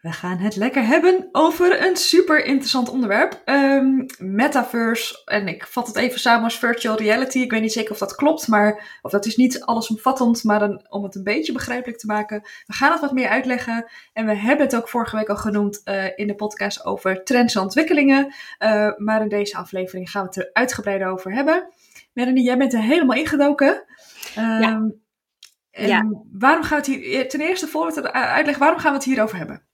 We gaan het lekker hebben over een super interessant onderwerp. Um, metaverse. En ik vat het even samen als virtual reality. Ik weet niet zeker of dat klopt, maar of dat is niet allesomvattend, maar om het een beetje begrijpelijk te maken. We gaan het wat meer uitleggen. En we hebben het ook vorige week al genoemd uh, in de podcast over trends en ontwikkelingen. Uh, maar in deze aflevering gaan we het er uitgebreider over hebben. Melanie, jij bent er helemaal ingedoken. Um, ja. En ja. waarom gaan we het hier, ten eerste voor we het uitleggen, waarom gaan we het hierover hebben?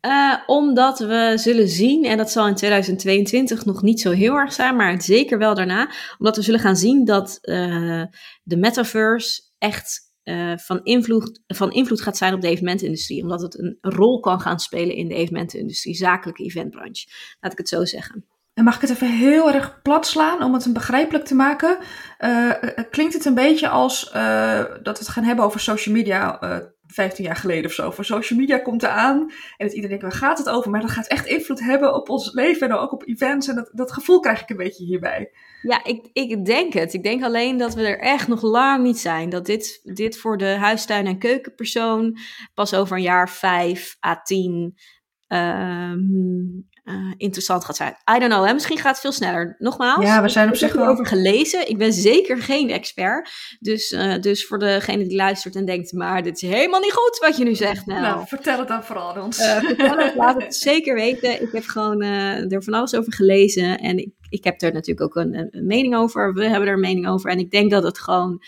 Uh, omdat we zullen zien, en dat zal in 2022 nog niet zo heel erg zijn, maar zeker wel daarna, omdat we zullen gaan zien dat uh, de metaverse echt uh, van, invloed, van invloed gaat zijn op de evenementindustrie. Omdat het een rol kan gaan spelen in de evenementindustrie, zakelijke eventbranche. Laat ik het zo zeggen. En mag ik het even heel erg plat slaan om het begrijpelijk te maken? klinkt het een beetje als dat we het gaan hebben over social media 15 jaar geleden of zo. Voor social media komt eraan en het iedereen denkt, waar gaat het over? Maar dat gaat echt invloed hebben op ons leven en ook op events. En dat, dat gevoel krijg ik een beetje hierbij. Ja, ik, ik denk het. Ik denk alleen dat we er echt nog lang niet zijn. Dat dit, dit voor de huistuin- en keukenpersoon pas over een jaar 5 à 10 uh, interessant gaat zijn. I don't know, hè? misschien gaat het veel sneller. Nogmaals, ja, we zijn op zich wel over gelezen. Ik ben zeker geen expert. Dus, uh, dus voor degene die luistert en denkt, maar dit is helemaal niet goed wat je nu zegt. Nou, nou vertel het dan vooral aan ons. Uh, vertel het, laat het zeker weten. Ik heb gewoon er van alles over gelezen. En ik, ik heb er natuurlijk ook een, een mening over. We hebben er een mening over. En ik denk dat het gewoon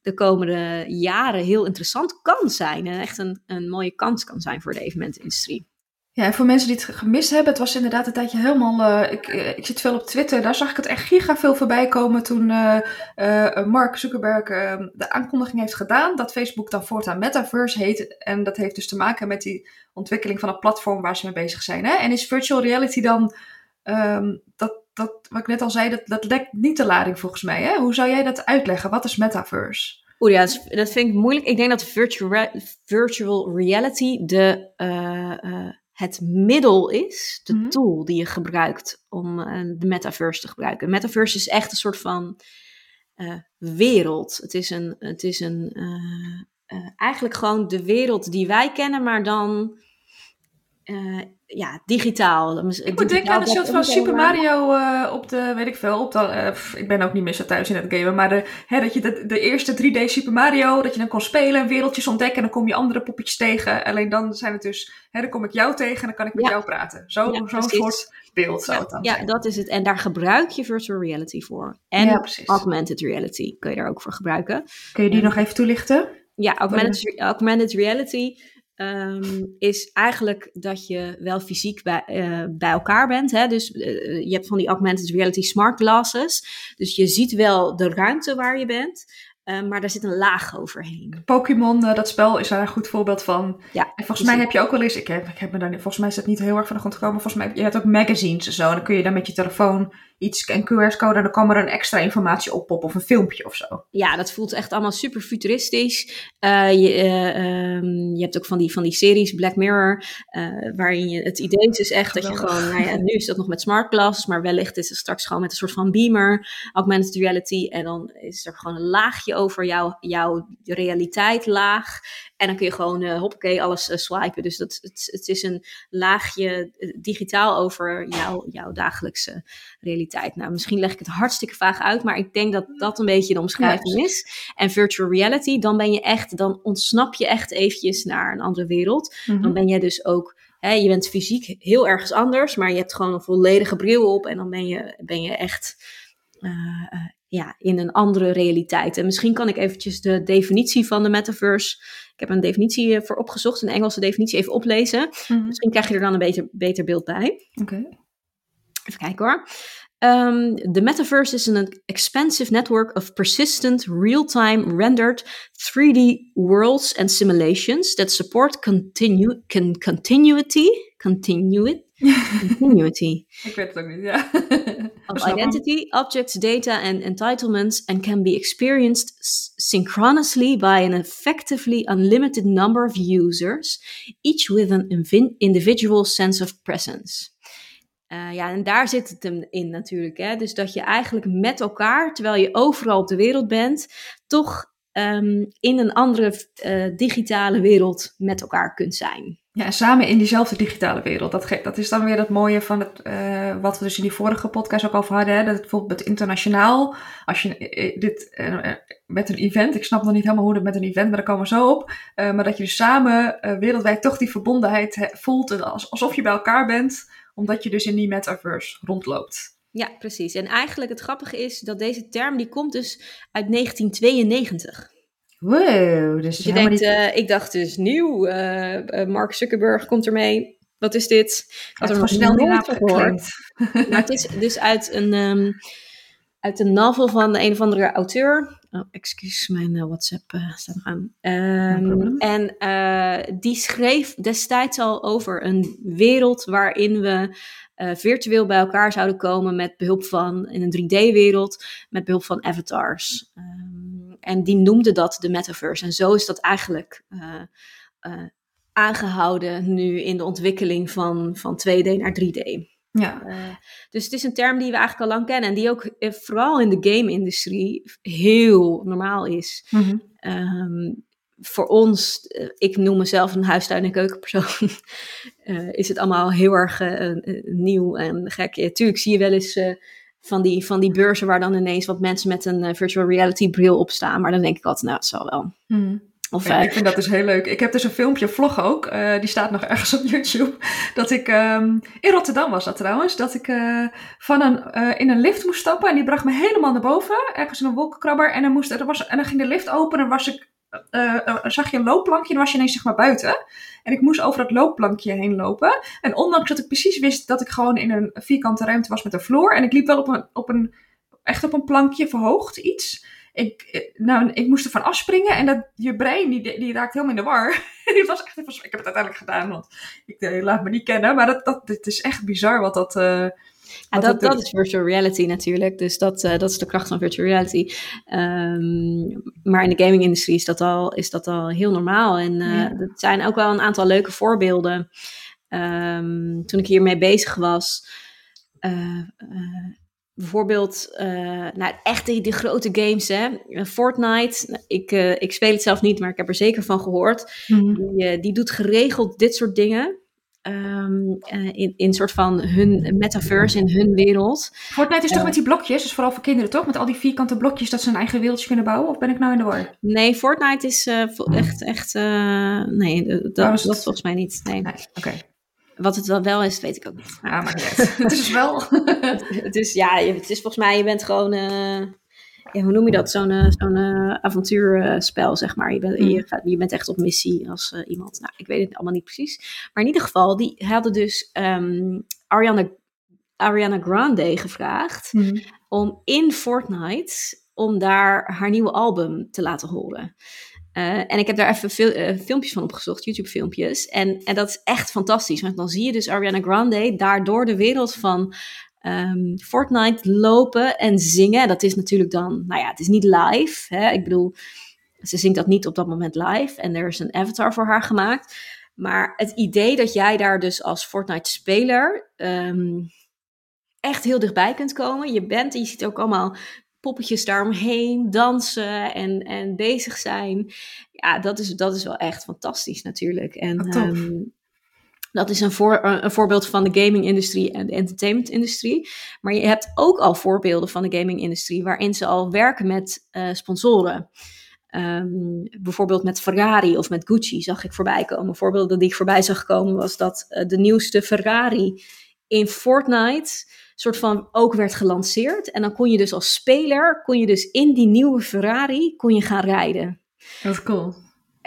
de komende jaren heel interessant kan zijn. En echt een, een mooie kans kan zijn voor de evenementindustrie. Ja, en voor mensen die het gemist hebben, het was inderdaad een tijdje helemaal. Uh, ik, uh, ik zit veel op Twitter, daar zag ik het echt giga veel voorbij komen toen uh, Mark Zuckerberg ehm, de aankondiging heeft gedaan dat Facebook dan voortaan Metaverse heet. En dat heeft dus te maken met die ontwikkeling van een platform waar ze mee bezig zijn. Hè? En is virtual reality dan, um, dat, dat, wat ik net al zei, dat, dat lekt niet de lading volgens mij. Hè? Hoe zou jij dat uitleggen? Wat is Metaverse? Oeh ja, dat vind ik moeilijk. Ik denk dat virtual, virtual reality de het middel is, de mhm. tool die je gebruikt om uh, de metaverse te gebruiken. Metaverse is echt een soort van uh, wereld. Het is een, het is een uh, eigenlijk gewoon de wereld die wij kennen, maar dan ja, digitaal. Ik moet denken aan een soort van Super Mario uh, op de, weet ik veel, op de, uh, ik ben ook niet meer zo thuis in het gamen, maar de, hè, dat je de, de eerste 3D Super Mario, dat je dan kon spelen, wereldjes ontdekken en dan kom je andere poppetjes tegen. Alleen dan zijn het dus, hè, dan kom ik jou tegen en dan kan ik met jou praten. Zo, ja, zo'n soort beeld zou het dan ja, dat is het. En daar gebruik je virtual reality voor. En augmented reality kun je daar ook voor gebruiken. Kun je die nog even toelichten? Ja, augmented, augmented reality Um, is eigenlijk dat je wel fysiek bij, uh, bij elkaar bent. Hè? Dus uh, je hebt van die augmented reality smart glasses. Dus je ziet wel de ruimte waar je bent. Uh, maar daar zit een laag overheen. Pokémon, dat spel, is daar een goed voorbeeld van. Ja, en volgens mij heb je ook wel eens, ik heb, ik heb me daar, volgens mij is het niet heel erg van de grond gekomen. Volgens mij, je hebt ook magazines en zo. En dan kun je dan met je telefoon iets, een QR-code, en dan kan er een extra informatie op of een filmpje of zo. Ja, dat voelt echt allemaal super futuristisch. Uh, je, uh, um, je hebt ook van die, van die series, Black Mirror, uh, waarin je, het idee is dus echt dat je gewoon, nou ja, nu is dat nog met smart glasses, maar wellicht is het straks gewoon met een soort van beamer, augmented reality, en dan is er gewoon een laagje over jou, jouw realiteit laag. En dan kun je gewoon, uh, hoppakee, alles uh, swipen. Dus dat, het, het is een laagje digitaal over jouw, jouw dagelijkse realiteit. Nou, misschien leg ik het hartstikke vaag uit, maar ik denk dat dat een beetje de omschrijving is. En virtual reality, dan ben je echt, dan ontsnap je echt eventjes naar een andere wereld. Dan mhm. ben je dus ook je bent fysiek heel ergens anders, maar je hebt gewoon een volledige bril op en dan ben je, ben je echt uh, ja, in een andere realiteit. En misschien kan ik eventjes de definitie van de metaverse. Ik heb een definitie voor opgezocht, een Engelse definitie, even oplezen. Mhm. Misschien krijg je er dan een beter, beter beeld bij. Oké. Even kijken hoor. Um, the metaverse is an expansive network of persistent, real-time rendered 3D worlds and simulations that support continu con continuity, continuity, continuity. Ik weet het ook niet, ja. of identity, objects, data, and entitlements, and can be experienced synchronously by an effectively unlimited number of users, each with an individual sense of presence. Uh, ja, en daar zit het hem in natuurlijk. Hè? Dus dat je eigenlijk met elkaar, terwijl je overal op de wereld bent, toch um, in een andere uh, digitale wereld met elkaar kunt zijn. Ja, en samen in diezelfde digitale wereld. Dat, dat is dan weer het mooie van het, uh, wat we dus in die vorige podcast ook over hadden. Hè? Dat bijvoorbeeld internationaal, als je dit uh, met een event, ik snap nog niet helemaal hoe dat met een event, maar daar komen we zo op. Maar dat je dus samen wereldwijd toch die verbondenheid voelt, alsof je bij elkaar bent, omdat je dus in die metaverse rondloopt. Ja, precies. En eigenlijk het grappige is dat deze term die komt dus uit 1992. Wow, dus je denkt, uh, ik dacht dus nieuw, uh, Mark Zuckerberg komt ermee. Wat is dit? Had er nog snel niet gehoord. maar het is dus uit een, um, uit een novel van een of andere auteur. Oh, excuus, mijn uh, WhatsApp staat nog aan. Um, en die schreef destijds al over een wereld waarin we virtueel bij elkaar zouden komen met behulp van, in een 3D-wereld, met behulp van avatars. Um, en die noemde dat de metaverse. En zo is dat eigenlijk uh, uh, aangehouden nu in de ontwikkeling van, van 2D naar 3D. Ja. Uh, dus het is een term die we eigenlijk al lang kennen en die ook vooral in de game-industrie heel normaal is. Mm -hmm. um, voor ons, ik noem mezelf een huistuin- en keukenpersoon, is het allemaal heel erg nieuw en gek. Ja, tuurlijk zie je wel eens van die, van die beurzen waar dan ineens wat mensen met een uh, virtual reality bril op staan. Maar dan denk ik altijd, nou, het zal wel. Hmm. Of, ja, uh, ik vind dat dus heel leuk. Ik heb dus een filmpje, vlog ook, uh, die staat nog ergens op YouTube. Dat ik, um, in Rotterdam was dat trouwens, dat ik van een, in een lift moest stappen. En die bracht me helemaal naar boven, ergens in een wolkenkrabber. En dan, moest, er was, en dan ging de lift open en was ik uh, zag je een loopplankje en was je ineens zeg maar buiten. En ik moest over dat loopplankje heen lopen. En ondanks dat ik precies wist dat ik gewoon in een vierkante ruimte was met een vloer. En ik liep wel op een, op een echt op een plankje verhoogd iets. Ik, nou, ik moest ervan afspringen en dat, je brein die, die raakt helemaal in de war. die was echt ik heb het uiteindelijk gedaan, want ik laat me niet kennen. Maar dat, dat, het is echt bizar wat dat, ja, dat, dat is virtual reality natuurlijk. Dus dat, uh, dat is de kracht van virtual reality. Um, maar in de gaming-industrie is, dat al, is dat al heel normaal. En uh, ja. er zijn ook wel een aantal leuke voorbeelden. Um, toen ik hiermee bezig was. Uh, bijvoorbeeld, nou, echt die, die, grote games, hè. Fortnite, nou, ik, ik speel het zelf niet, maar ik heb er zeker van gehoord. Mm -hmm. die, die doet geregeld dit soort dingen. Um, uh, in, in soort van hun metaverse, in hun wereld. Fortnite is toch uh, met die blokjes, dus vooral voor kinderen toch? Met al die vierkante blokjes dat ze een eigen wereldje kunnen bouwen? Of ben ik nou in de war? Nee, Fortnite is uh, echt, echt, nee, dat, dat, dat volgens mij niet. Nee. nee Oké. Okay. Wat het wel, wel is, weet ik ook niet. Ja, maar niet het is wel. het is, ja, het is volgens mij, je bent gewoon ja, hoe noem je dat? Zo'n uh, zo'n uh, avontuurspel, zeg maar. Je, bent mm. je, bent echt op missie als uh, iemand. Nou, ik weet het allemaal niet precies. Maar in ieder geval, die hadden dus um, Ariana, Ariana Grande gevraagd mm. om in Fortnite, om daar haar nieuwe album te laten horen. Uh, en ik heb daar even veel, uh, filmpjes van opgezocht, YouTube-filmpjes. En, en dat is echt fantastisch. Want dan zie je dus Ariana Grande daar door de wereld van um, Fortnite lopen en zingen. Dat is natuurlijk dan, nou ja, het is niet live. Hè? Ik bedoel, ze zingt dat niet op dat moment live. En er is een avatar voor haar gemaakt. Maar het idee dat jij daar dus als Fortnite-speler um, echt heel dichtbij kunt komen. Je bent, je ziet ook allemaal poppetjes daaromheen dansen en, en bezig zijn. Ja, dat is, dat is wel echt fantastisch natuurlijk. En um, dat is een, voor, een voorbeeld van de gaming-industrie en de entertainment-industrie. Maar je hebt ook al voorbeelden van de gaming-industrie waarin ze al werken met uh, sponsoren. Um, bijvoorbeeld met Ferrari of met Gucci zag ik voorbij komen. Voorbeelden die ik voorbij zag komen was dat uh, de nieuwste Ferrari in Fortnite soort van ook werd gelanceerd. En dan kon je dus als speler, kon je dus in die nieuwe Ferrari, kon je gaan rijden. Dat is cool.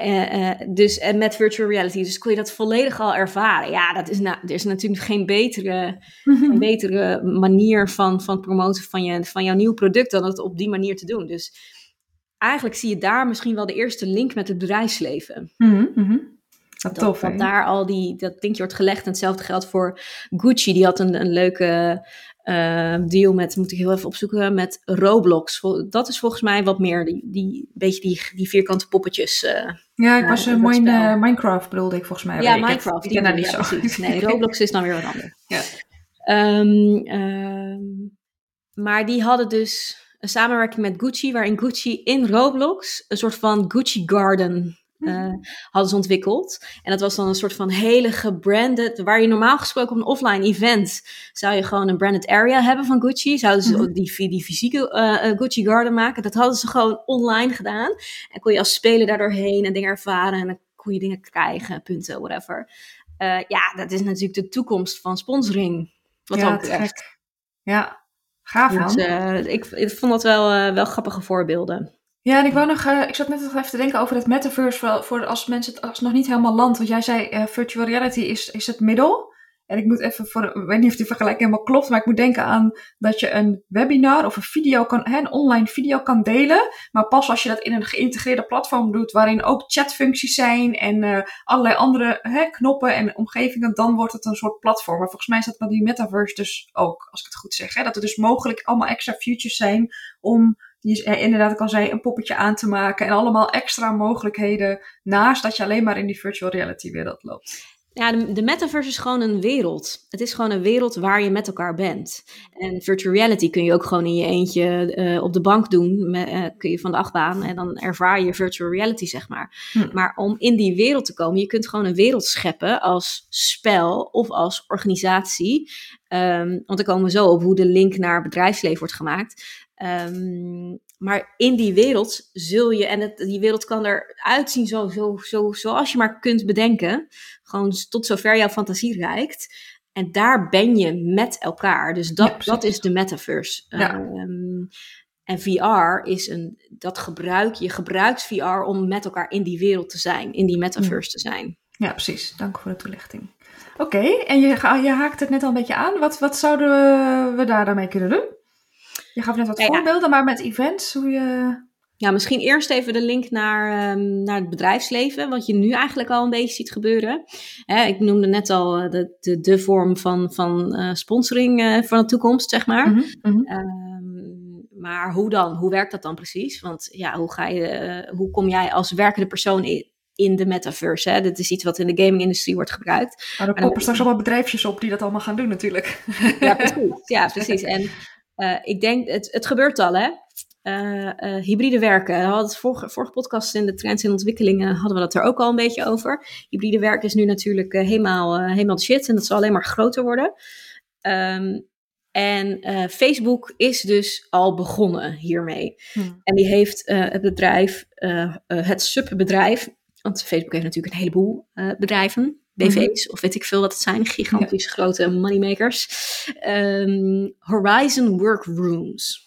Uh, uh, dus en met virtual reality, dus kon je dat volledig al ervaren. Ja, dat is, nou, er is natuurlijk geen betere, een betere manier van, van promoten van, je, van jouw nieuw product dan het op die manier te doen. Dus eigenlijk zie je daar misschien wel de eerste link met het bedrijfsleven. Mm -hmm. Dat, tof, dat daar al die, dat dingetje wordt gelegd. En hetzelfde geldt voor Gucci. Die had een, een leuke uh, deal met, moet ik heel even opzoeken, met Roblox. Dat is volgens mij wat meer, die, die beetje die, die vierkante poppetjes. Uh, ja, ik was uh, mine, Minecraft bedoelde ik volgens mij. Ja, Minecraft. Ik ken daar niet zo. Nee, Roblox is dan weer wat anders. Ja. Um, um, maar die hadden dus een samenwerking met Gucci, waarin Gucci in Roblox een soort van Gucci Garden mhm. hadden ze ontwikkeld. En dat was dan een soort van hele gebranded, waar je normaal gesproken op een offline event zou je gewoon een branded area hebben van Gucci. Zouden ze mhm. die, die fysieke Gucci Garden maken. Dat hadden ze gewoon online gedaan. En kon je als speler daardoor heen en dingen ervaren en dan kon je dingen krijgen, punten, whatever. ja, dat is natuurlijk de toekomst van sponsoring. Wat ja, ook echt. Ja, gaaf dus, ik, ik, vond dat wel, wel grappige voorbeelden. Ja, en ik wou nog, uh, ik zat net even te denken over het metaverse, voor, als mensen het als nog niet helemaal land. Want jij zei, virtual reality is, is het middel. En ik moet even voor, ik weet niet of die vergelijking helemaal klopt, maar ik moet denken aan dat je een webinar of een video kan, hè, een online video kan delen. Maar pas als je dat in een geïntegreerde platform doet, waarin ook chatfuncties zijn en uh, allerlei andere hè, knoppen en omgevingen, dan wordt het een soort platform. Maar volgens mij is dat die metaverse dus ook, als ik het goed zeg. Hè, dat er dus mogelijk allemaal extra features zijn om je, inderdaad, ik al zei, een poppetje aan te maken en allemaal extra mogelijkheden naast dat je alleen maar in die virtual reality wereld loopt. Ja, de, de, metaverse is gewoon een wereld. Het is gewoon een wereld waar je met elkaar bent. En virtual reality kun je ook gewoon in je eentje uh, op de bank doen. Met, uh, kun je van de achtbaan en dan ervaar je virtual reality, zeg maar. Hm. Maar om in die wereld te komen, je kunt gewoon een wereld scheppen als spel of als organisatie. Um, want dan komen we zo op hoe de link naar bedrijfsleven wordt gemaakt. Um, maar in die wereld zul je, en het, die wereld kan eruit zien zo, zo, zo, zoals je maar kunt bedenken. Gewoon tot zover jouw fantasie reikt. En daar ben je met elkaar. Dus dat, dat is de metaverse. Ja. Um, en VR is een, dat gebruik, je gebruikt VR om met elkaar in die wereld te zijn, in die metaverse te zijn. Ja, precies. Dank voor de toelichting. Oké, en je, je haakt het net al een beetje aan. Wat, wat zouden we daar dan mee kunnen doen? Je gaf net wat voorbeelden, maar met events, hoe je... Ja, misschien eerst even de link naar, um, naar het bedrijfsleven, wat je nu eigenlijk al een beetje ziet gebeuren. Hè, ik noemde net al eh, de, de, de vorm van, van uh, sponsoring uh, van de toekomst, zeg maar. Mm -hmm. um, maar hoe dan? Hoe werkt dat dan precies? Want ja, hoe, ga je, hoe kom jij als werkende persoon in, in de metaverse. Hè? Dat is iets wat in de gaming-industrie wordt gebruikt. Maar er poppen straks allemaal bedrijfjes op die dat allemaal gaan doen natuurlijk. Ja, precies. Ja, precies. En uh, ik denk, het, het gebeurt al, hè. Uh, uh, hybride werken. We hadden het vorige, vorige podcast in de trends en ontwikkelingen hadden we dat er ook al een beetje over. Hybride werken is nu natuurlijk helemaal, helemaal shit en dat zal alleen maar groter worden. Um, en Facebook is dus al begonnen hiermee. Hmm. En die heeft het bedrijf, het subbedrijf, want Facebook heeft natuurlijk een heleboel bedrijven. BV's, mhm. of weet ik veel wat het zijn, gigantisch grote moneymakers. Um, Horizon Workrooms.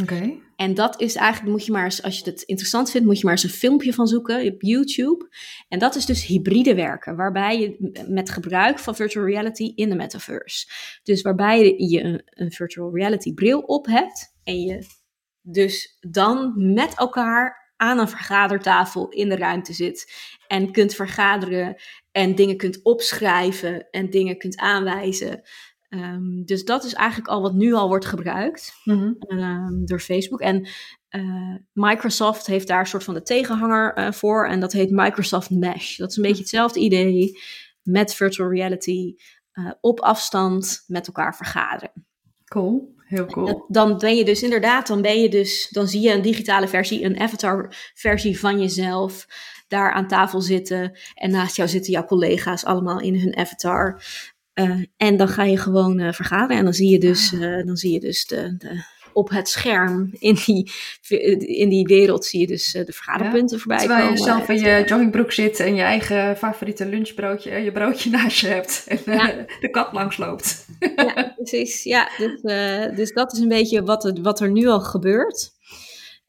Oké. En dat is eigenlijk, moet je maar eens, als je het interessant vindt, moet je maar eens een filmpje van zoeken op YouTube. En dat is dus hybride werken, waarbij je met gebruik van virtual reality in de metaverse. Dus waarbij je een, een virtual reality bril op hebt en je dus dan met elkaar aan een vergadertafel in de ruimte zit en kunt vergaderen en dingen kunt opschrijven en dingen kunt aanwijzen. Um, dus dat is eigenlijk al wat nu al wordt gebruikt mm um, door Facebook. En uh, Microsoft heeft daar een soort van de tegenhanger uh, voor. En dat heet Microsoft Mesh. Dat is een beetje hetzelfde idee met virtual reality. Uh, op afstand met elkaar vergaderen. Cool, heel cool. Dan ben je dus inderdaad, dan ben je dus, dan zie je een digitale versie, een avatar versie van jezelf daar aan tafel zitten. En naast jou zitten jouw collega's allemaal in hun avatar. Uh, en dan ga je gewoon uh, vergaderen. En dan zie je dus, uh, dan zie je dus de, de, op het scherm in die, in die wereld zie je dus de vergaderpunten ja, voorbij terwijl komen. Terwijl je zelf in je joggingbroek zit en je eigen favoriete lunchbroodje, je broodje naast je hebt. En ja. de kat langs loopt. ja, precies. Ja, dus, dus dat is een beetje wat, het, wat er nu al gebeurt.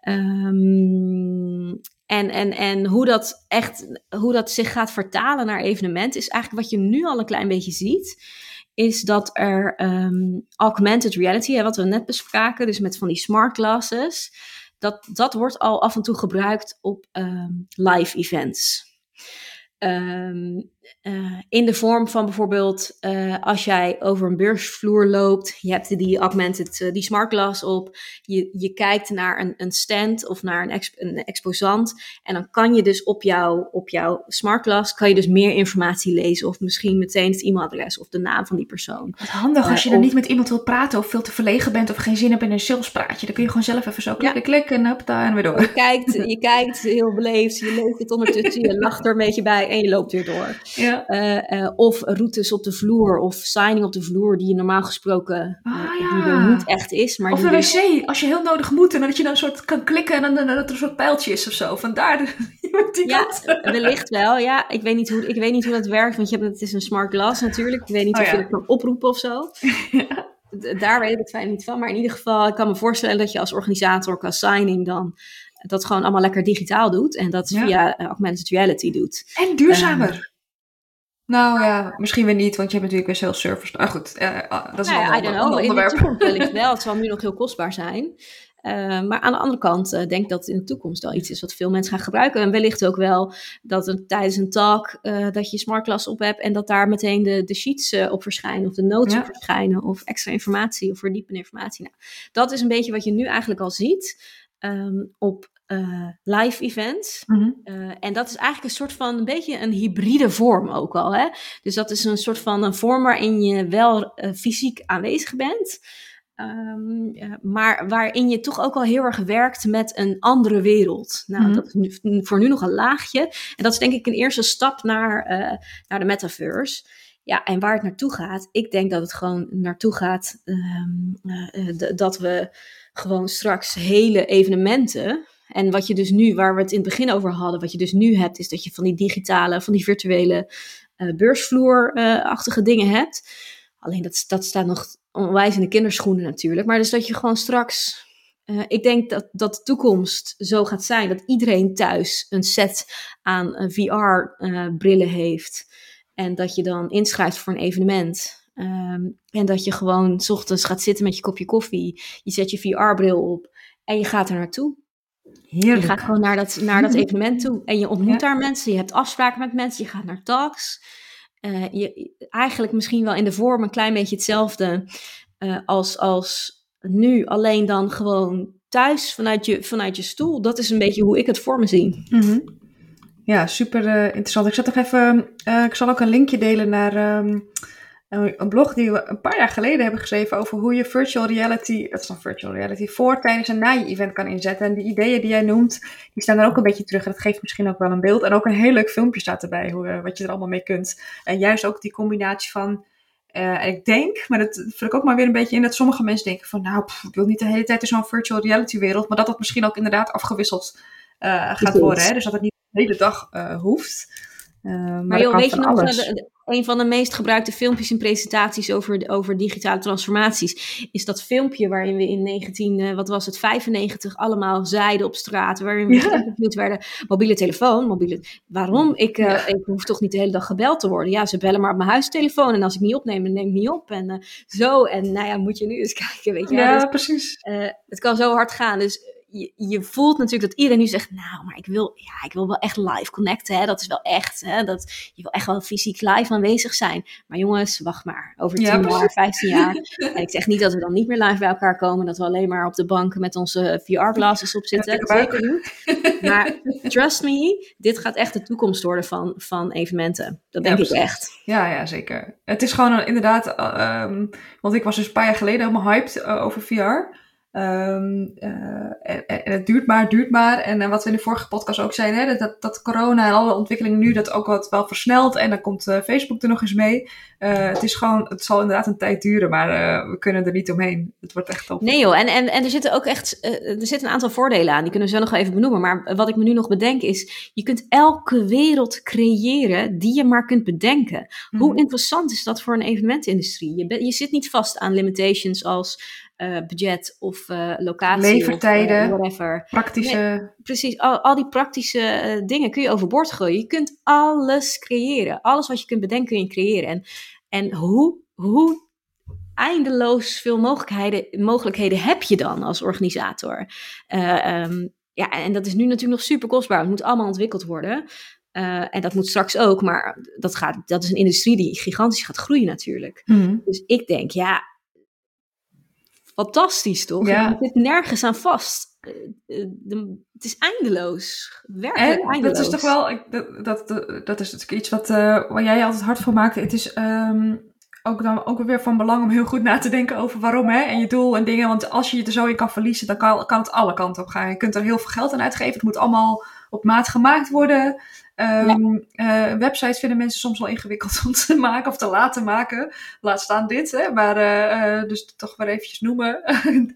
Um, en, en, en hoe, dat echt, hoe dat zich gaat vertalen naar evenementen, is eigenlijk wat je nu al een klein beetje ziet. Is dat er um, augmented reality, hè, wat we net bespraken, dus met van die smart glasses, dat, dat wordt al af en toe gebruikt op um, live events. Um, uh, in de vorm van bijvoorbeeld uh, als jij over een beursvloer loopt, je hebt die augmented, uh, die smart glass op, je, je kijkt naar een, een stand of naar een, exp een exposant en dan kan je dus op, jou, op jouw smart glass kan je dus meer informatie lezen of misschien meteen het e-mailadres of de naam van die persoon. Wat handig als je dan niet met iemand wilt praten of veel te verlegen bent of geen zin hebt in een salespraatje, dan kun je gewoon zelf even zo klikken, ja. klikken en hop, daar en weer door. Je kijkt, je kijkt heel beleefd, je leest het ondertussen, je lacht er een beetje bij en je loopt weer door. Ja. Uh, uh, of routes op de vloer of signing op de vloer die je normaal gesproken uh, Ah, die er niet echt is. Maar Of een dus- wc, als je heel nodig moet en dat je dan een soort kan klikken en dan, dan dat er een soort pijltje is of zo. Vandaar de, die Ja, kant. wellicht wel. Ja, ik weet niet hoe, ik weet niet hoe dat werkt, want je hebt, het is een smart glass natuurlijk. Ik weet niet Oh, of je het kan oproepen of zo. Daar weet ik het fijn niet van. Maar in ieder geval, ik kan me voorstellen dat je als organisator qua signing dan dat gewoon allemaal lekker digitaal doet. En dat Ja. via eh, augmented reality doet. En duurzamer. Nou ja, misschien weer niet, want je hebt natuurlijk weer sales servers. Nou goed, eh, ah, dat is Nou een ander, know. In de onderwerp. toekomst wellicht wel. Het zal nu nog heel kostbaar zijn. Eh, maar aan de andere kant eh, denk ik dat het in de toekomst wel iets is wat veel mensen gaan gebruiken. En wellicht ook wel dat er tijdens een talk dat je smartglass op hebt en dat daar meteen de, de sheets op verschijnen of de notes Ja. op verschijnen of extra informatie of verdiepende informatie. Nou, dat is een beetje wat je nu eigenlijk al ziet ehm, op eh, live events. Mhm. Eh, en dat is eigenlijk een soort van een beetje een hybride vorm ook al. Hè? Dus dat is een soort van een vorm waarin je wel eh, fysiek aanwezig bent. Ehm, maar waarin je toch ook al heel erg werkt met een andere wereld. Nou, Mhm. dat is nu, voor nu nog een laagje. En dat is denk ik een eerste stap naar, naar de metaverse. Ja, en waar het naartoe gaat, ik denk dat het gewoon naartoe gaat ehm, eh, eh, dat we gewoon straks hele evenementen. En wat je dus nu, waar we het in het begin over hadden, wat je dus nu hebt, is dat je van die digitale, van die virtuele eh beursvloerachtige dingen hebt. Alleen dat, dat staat nog onwijs in de kinderschoenen natuurlijk. Maar dus dat je gewoon straks. eh, ik denk dat, dat de toekomst zo gaat zijn dat iedereen thuis een set aan VR-brillen heeft. En dat je dan inschrijft voor een evenement. Ehm, en dat je gewoon s ochtends gaat zitten met je kopje koffie. Je zet je VR-bril op en je gaat er naartoe. Je Heerlijk. gaat gewoon naar dat, naar dat evenement toe. En je ontmoet Ja. daar mensen. Je hebt afspraken met mensen. Je gaat naar talks. Eh, je, eigenlijk misschien wel in de vorm een klein beetje hetzelfde eh, als, als nu. Alleen dan gewoon thuis vanuit je, vanuit je stoel. Dat is een beetje hoe ik het voor me zie. Mhm. Ja, super eh, interessant. Ik zat nog even. ik zal ook een linkje delen naar ehm, een blog die we een paar jaar geleden hebben geschreven over hoe je virtual reality, dat is dan virtual reality, voor, tijdens en na je event kan inzetten. En die ideeën die jij noemt, die staan er ook een beetje terug. En dat geeft misschien ook wel een beeld. En ook een heel leuk filmpje staat erbij, hoe, eh, wat je er allemaal mee kunt. En juist ook die combinatie van. eh, ik denk, maar dat vul ik ook maar weer een beetje in, dat sommige mensen denken van, nou, pff, ik wil niet de hele tijd in zo'n virtual reality wereld, maar dat dat misschien ook inderdaad afgewisseld eh, gaat worden. Hè? Dus dat het niet de hele dag hoeft. Maar Maar joh, weet je nog, een van de meest gebruikte filmpjes in presentaties over, over digitale transformaties is dat filmpje waarin we in 19, eh, wat was het, 95 allemaal zeiden op straat, waarin we Ja. geïnterviewd werden, mobiele telefoon, mobiele, waarom? Ik, eh, Ja. ik hoef toch niet de hele dag gebeld te worden. Ja, ze bellen maar op mijn huistelefoon en als ik niet opneem, dan neem ik niet op en eh, zo. En nou ja, moet je nu eens kijken, weet je ja, Dus, precies. het kan zo hard gaan. Dus je, je voelt natuurlijk dat iedereen nu zegt, nou, maar ik wil, ja, ik wil wel echt live connecten. Hè? Dat is wel echt. Hè? Dat, je wil echt wel fysiek live aanwezig zijn. Maar jongens, wacht maar. Over 10 Ja, jaar, precies. 15 jaar. en ik zeg niet dat we dan niet meer live bij elkaar komen. Dat we alleen maar op de bank met onze VR-glasses op zitten. Zeker niet. Maar trust me, dit gaat echt de toekomst worden van, van evenementen. Dat Ja, denk ik echt. Ja, ja, zeker. Het is gewoon een- inderdaad, eh, ehm, want ik was dus een paar jaar geleden helemaal hyped eh, over VR. Ehm, eh, en, en het duurt maar, het duurt maar. En eh, wat we in de vorige podcast ook zeiden, hè, dat- dat, corona en alle ontwikkelingen nu dat ook wat wel versnelt. En dan komt eh, Facebook er nog eens mee. Eh, het is gewoon, het zal inderdaad een tijd duren, maar we kunnen er niet omheen. Het wordt echt op. Nee joh, en, en, en er zitten ook echt er zitten een aantal voordelen aan. Die kunnen we zo nog even benoemen. Maar wat ik me nu nog bedenk is, je kunt elke wereld creëren die je maar kunt bedenken. Hoe Mhm. interessant is dat voor een evenementindustrie? Je, je zit niet vast aan limitations als eh, budget of eh, locatie. Levertijden. Of, eh, whatever. Praktische. Precies, al, al die praktische dingen kun je overboord gooien. Je kunt alles creëren. Alles wat je kunt bedenken kun je creëren. En, en hoe, hoe eindeloos veel mogelijkheden, mogelijkheden heb je dan als organisator? Eh, ehm, ja, en dat is nu natuurlijk nog super kostbaar. Het moet allemaal ontwikkeld worden. Uh, en dat moet straks ook, maar dat, gaat, dat is een industrie die gigantisch gaat groeien natuurlijk. Mhm. Dus ik denk, ja, fantastisch toch? Ja. Je zit nergens aan vast. Uh, de, het is eindeloos. Werkelijk En eindeloos. dat is toch wel, dat, dat, dat, is natuurlijk iets wat, eh, waar jij altijd hard voor maakt. Het is ehm, ook dan ook weer van belang om heel goed na te denken over waarom hè, en je doel en dingen. Want als je je er zo in kan verliezen, dan kan, kan het alle kanten op gaan. Je kunt er heel veel geld aan uitgeven. Het moet allemaal op maat gemaakt worden. Ehm, eh, websites vinden mensen soms wel ingewikkeld om te maken of te laten maken. Laat staan dit, hè. Maar eh, eh, dus toch maar eventjes noemen.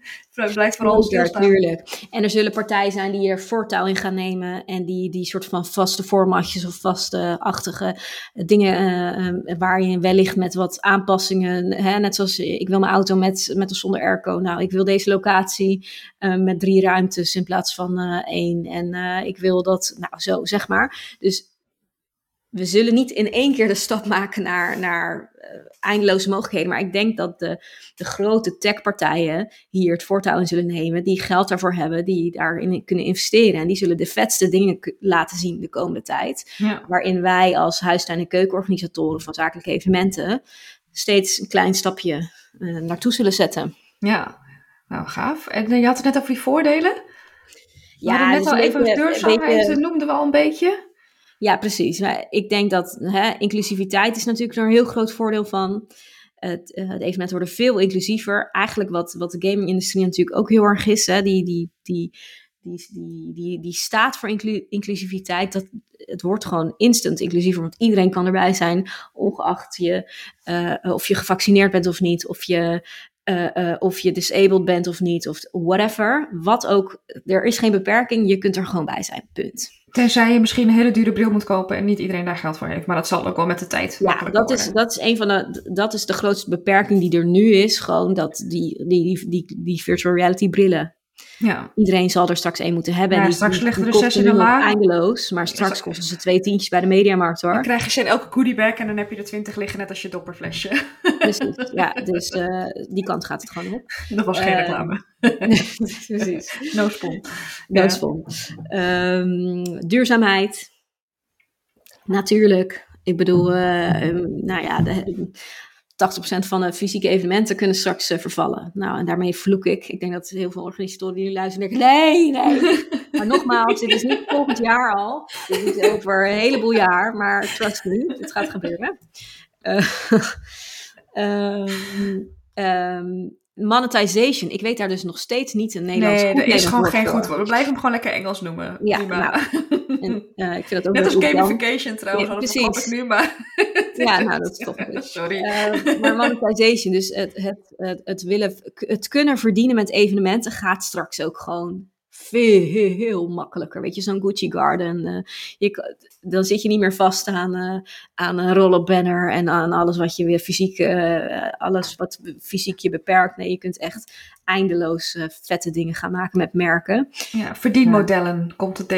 Blijft vooral Zeker, stilstaan. tuurlijk. En er zullen partijen zijn die er voortouw in gaan nemen en die, die soort van vaste formatjes of vaste-achtige dingen eh, eh, waar je wellicht met wat aanpassingen, hè, net zoals ik wil mijn auto met, met of zonder airco. Nou, ik wil deze locatie eh, met drie ruimtes in plaats van eh, één. En eh, ik wil dat, nou zo zeg maar. Dus we zullen niet in één keer de stap maken naar, naar eindeloze mogelijkheden. Maar ik denk dat de, de grote techpartijen hier het voortouw in zullen nemen. Die geld daarvoor hebben, die daarin kunnen investeren. En die zullen de vetste dingen laten zien de komende tijd. Ja. Waarin wij als huistuin- en keukenorganisatoren van zakelijke evenementen steeds een klein stapje eh, naartoe zullen zetten. ja, nou gaaf. En eh, je had het net over die voordelen. Ja, hadden net dus al even beetje- beetje- noemden we al een beetje. Ja, precies. Maar ik denk dat hè, inclusiviteit is natuurlijk een heel groot voordeel van. Het, eh, het evenement worden veel inclusiever. Eigenlijk wat, wat de gaming-industrie natuurlijk ook heel erg is. Hè, die, die, die, die, die, die, die staat voor inclu- inclusiviteit. Dat, het wordt gewoon instant inclusiever. Want iedereen kan erbij zijn. Ongeacht je, eh, of je gevaccineerd bent of niet. Of je, eh, of je disabled bent of niet. Of whatever. Wat ook. Er is geen beperking. Je kunt er gewoon bij zijn. Punt. Tenzij je misschien een hele dure bril moet kopen en niet iedereen daar geld voor heeft. Maar dat zal ook wel met de tijd Ja, dat is, dat is een van de, dat is de grootste beperking die er nu is. Gewoon dat die, die, die, die virtual reality brillen. Ja. Iedereen zal er straks één moeten hebben. Ja, En die, straks die- liggen die er kosten zes in nu een nog la. eindeloos. Maar straks kosten ze twee tientjes bij de mediamarkt Dan hoor. krijg je ze in elke goodiebag en dan heb je er twintig liggen, net als je dopperflesje. Precies. Ja, dus eh, die kant gaat het gewoon op. dat was geen Eh, reclame. Precies. No spon. Doodsvol. Ehm, duurzaamheid. Natuurlijk. Ik bedoel, eh, ehm, nou ja, de, 80% van de fysieke evenementen kunnen straks eh, vervallen. Nou, en daarmee vloek ik. Ik denk dat heel veel organisatoren die nu luisteren denken, nee, nee. maar nogmaals, dit is niet volgend jaar al. Dit is over een heleboel jaar, maar trust me, dit gaat gebeuren. Ehm, monetization. Ik weet daar dus nog steeds niet een Nederlands Nee, goed er is gewoon geen goed woord. We blijven hem gewoon lekker Engels noemen. Ja, Prima. nou, En, eh, ik vind dat ook Net als wel gamification trouwens, Ja, precies. ik nu, maar... Ja, nou, dat is toch. Sorry. Eh, maar monetization, dus het, het, het, het, willen, het kunnen verdienen met evenementen gaat straks ook gewoon veel makkelijker. Weet je, zo'n Gucci Garden. eh, je, dan zit je niet meer vast aan, eh, aan een roll-up banner en aan alles wat je weer fysiek, eh, alles wat fysiek je beperkt. Nee, je kunt echt eindeloos vette dingen gaan maken met merken. Ja, verdienmodellen komt het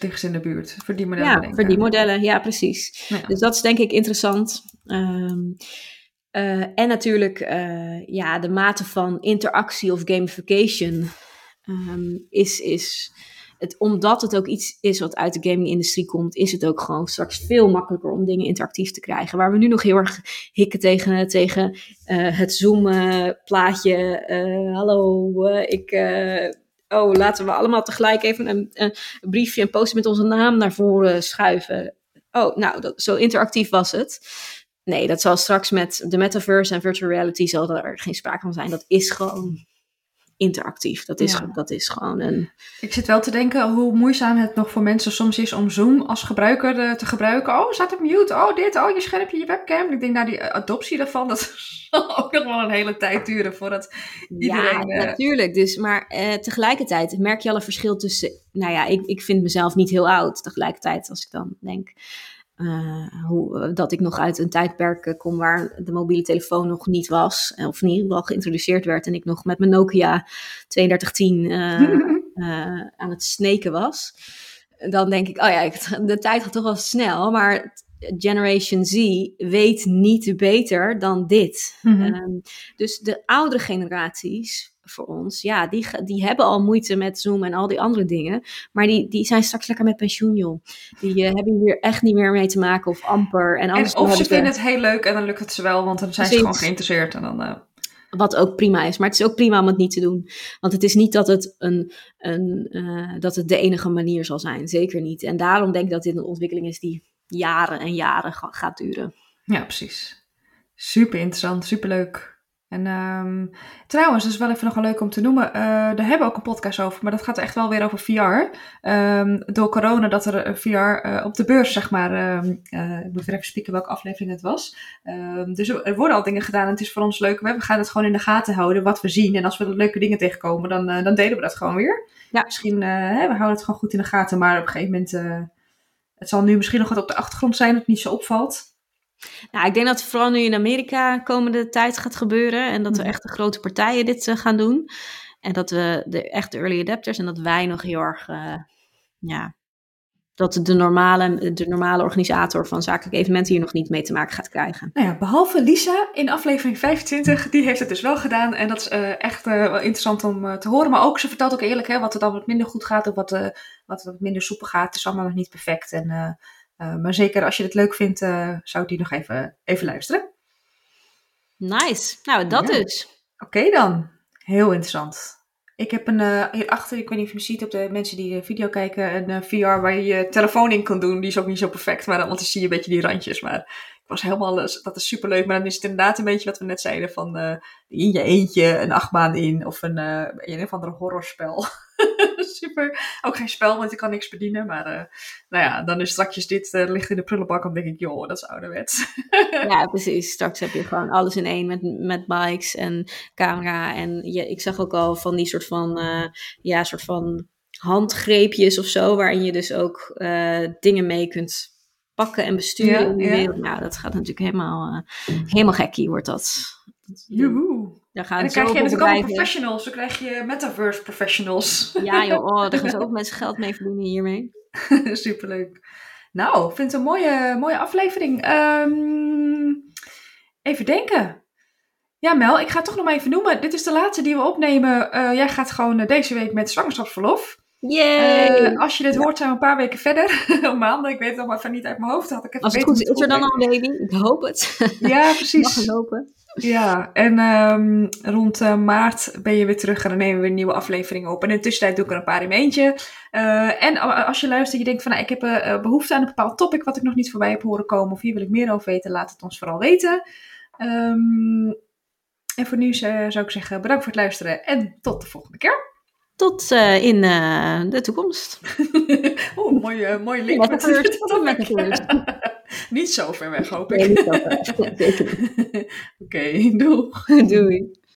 dichtst in de buurt. Verdienmodellen. Ja, verdienmodellen, ja, precies. Ja. Dus dat is denk ik interessant. Ehm, eh, en natuurlijk ja, de mate van interactie of gamification ehm, is, is het, omdat het ook iets is wat uit de gaming-industrie komt, is het ook gewoon straks veel makkelijker om dingen interactief te krijgen. Waar we nu nog heel erg hikken tegen, tegen eh, het Zoom-plaatje. eh, hallo, eh, ik. oh, laten we allemaal tegelijk even een, een briefje en post met onze naam naar voren schuiven. Oh, nou, dat, zo interactief was het. Nee, dat zal straks met de metaverse en virtual reality zal er geen sprake van zijn. Dat is gewoon interactief. Dat is, Ja. dat is gewoon een... Ik zit wel te denken hoe moeizaam het nog voor mensen soms is om Zoom als gebruiker eh, te gebruiken. Oh, staat op mute. Oh, dit. Oh, je schermpje, je webcam. Ik denk, nou, die eh, adoptie daarvan, dat zal ook nog wel een hele tijd duren voordat iedereen... ja, eh, natuurlijk. Dus, maar tegelijkertijd merk je al een verschil tussen... Nou ja, ik, ik vind mezelf niet heel oud. Tegelijkertijd, als ik dan denk... eh, hoe, dat ik nog uit een tijdperk eh, kom waar de mobiele telefoon nog niet was. eh, Of in ieder geval geïntroduceerd werd. En ik nog met mijn Nokia 3210 eh, eh, aan het sneken was. Dan denk ik, oh ja, de tijd gaat toch wel snel. Maar Generation Z weet niet beter dan dit. Mhm. Ehm, dus de oudere generaties voor ons, ja, die, die hebben al moeite met Zoom en al die andere dingen. Maar die, die zijn straks lekker met pensioen, joh. Die uh, hebben hier echt niet meer mee te maken of amper. En, en of ze vinden het heel leuk en dan lukt het ze wel, want dan zijn ze gewoon geïnteresseerd. En dan, uh... Wat ook prima is. Maar het is ook prima om het niet te doen. Want het is niet dat het, een, een, uh, dat het de enige manier zal zijn. Zeker niet. En daarom denk ik dat dit een ontwikkeling is die jaren en jaren gaat duren. Ja, precies. Super interessant, super leuk. En um, trouwens, dat is wel even nog wel leuk om te noemen. Uh, daar hebben we ook een podcast over, maar dat gaat echt wel weer over VR. Um, ehm, door corona dat er een VR uh, op de beurs, zeg maar. Um, uh, ik moet even spieken welke aflevering het was. dus er worden al dingen gedaan en het is voor ons leuk. We gaan het gewoon in de gaten houden, wat we zien. En als we leuke dingen tegenkomen, dan, dan delen we dat gewoon weer. Ja. Misschien, hè, we houden het gewoon goed in de gaten, maar op een gegeven moment... het zal nu misschien nog wat op de achtergrond zijn, dat het niet zo opvalt. Nou, ik denk dat het vooral nu in Amerika komende tijd gaat gebeuren. En dat we mhm. echt de grote partijen dit uh, gaan doen. En dat we de echte early adapters en dat wij nog heel erg, uh, ja, dat de normale, de normale organisator van zakelijke evenementen hier nog niet mee te maken gaat krijgen. Nou ja, behalve Lisa in aflevering 25, die heeft het dus wel gedaan. En dat is uh, echt wel interessant om te horen. Maar ook, ze vertelt ook eerlijk hè, wat er dan wat minder goed gaat of wat, wat wat minder soepel gaat. Het is allemaal nog niet perfect. En maar zeker als je het leuk vindt, uh, zou ik die nog even, even luisteren. Nice. Nou, dat ja. dus. Oké dan. Heel interessant. Ik heb een, uh, hierachter, ik weet niet of je ziet op de mensen die de video kijken, een VR waar je je telefoon in kan doen. Die is ook niet zo perfect, maar dan, want dan zie je een beetje die randjes. Maar ik was helemaal, dat is super leuk. Maar dan is het inderdaad een beetje wat we net zeiden van in je eentje een achtbaan in of een, een of ander horrorspel. super. Ook geen spel, want je kan niks bedienen. Maar uh, nou ja, dan is straks dit uh, ligt in de prullenbak. Dan denk ik, joh, dat is ouderwets. ja, precies. Straks heb je gewoon alles in één met, met bikes en camera. En je, ik zag ook al van die soort van, uh, ja, soort van handgreepjes of zo. Waarin je dus ook dingen mee kunt pakken en besturen ja, ja. Nou, dat gaat natuurlijk helemaal, helemaal gekkie wordt dat. Joehoe. Daar gaan en dan krijg je natuurlijk allemaal professionals. Dan krijg je metaverse professionals. Ja joh, oh, daar gaan ze ook mensen geld mee verdienen hiermee. Superleuk. Nou, ik vind het een mooie, mooie aflevering. Um, even denken. Ja, Mel, ik ga het toch nog maar even noemen. Dit is de laatste die we opnemen. Uh, jij gaat gewoon deze week met zwangerschapsverlof. Yay! Uh, als je dit hoort, zijn we een paar weken verder. maanden, ik weet het nog maar even niet uit mijn hoofd. Had ik even als het goed is, is er dan al een baby? Ik hoop het. Ja, precies. Mag hopen. Ja, en um, rond uh, maart ben je weer terug en dan nemen we weer nieuwe afleveringen op. En in de tussentijd doe ik er een paar in mijn eentje. Uh, en als je luistert je denkt van nou, ik heb uh, behoefte aan een bepaald topic wat ik nog niet voorbij heb horen komen. Of hier wil ik meer over weten, laat het ons vooral weten. Um, en voor nu zou ik zeggen bedankt voor het luisteren en tot de volgende keer. Tot in de toekomst. Oeh, mooie, mooie link. De Niet zo ver weg, hoop ik. Nee, niet zo ver. Oké, okay, doeg. Doei.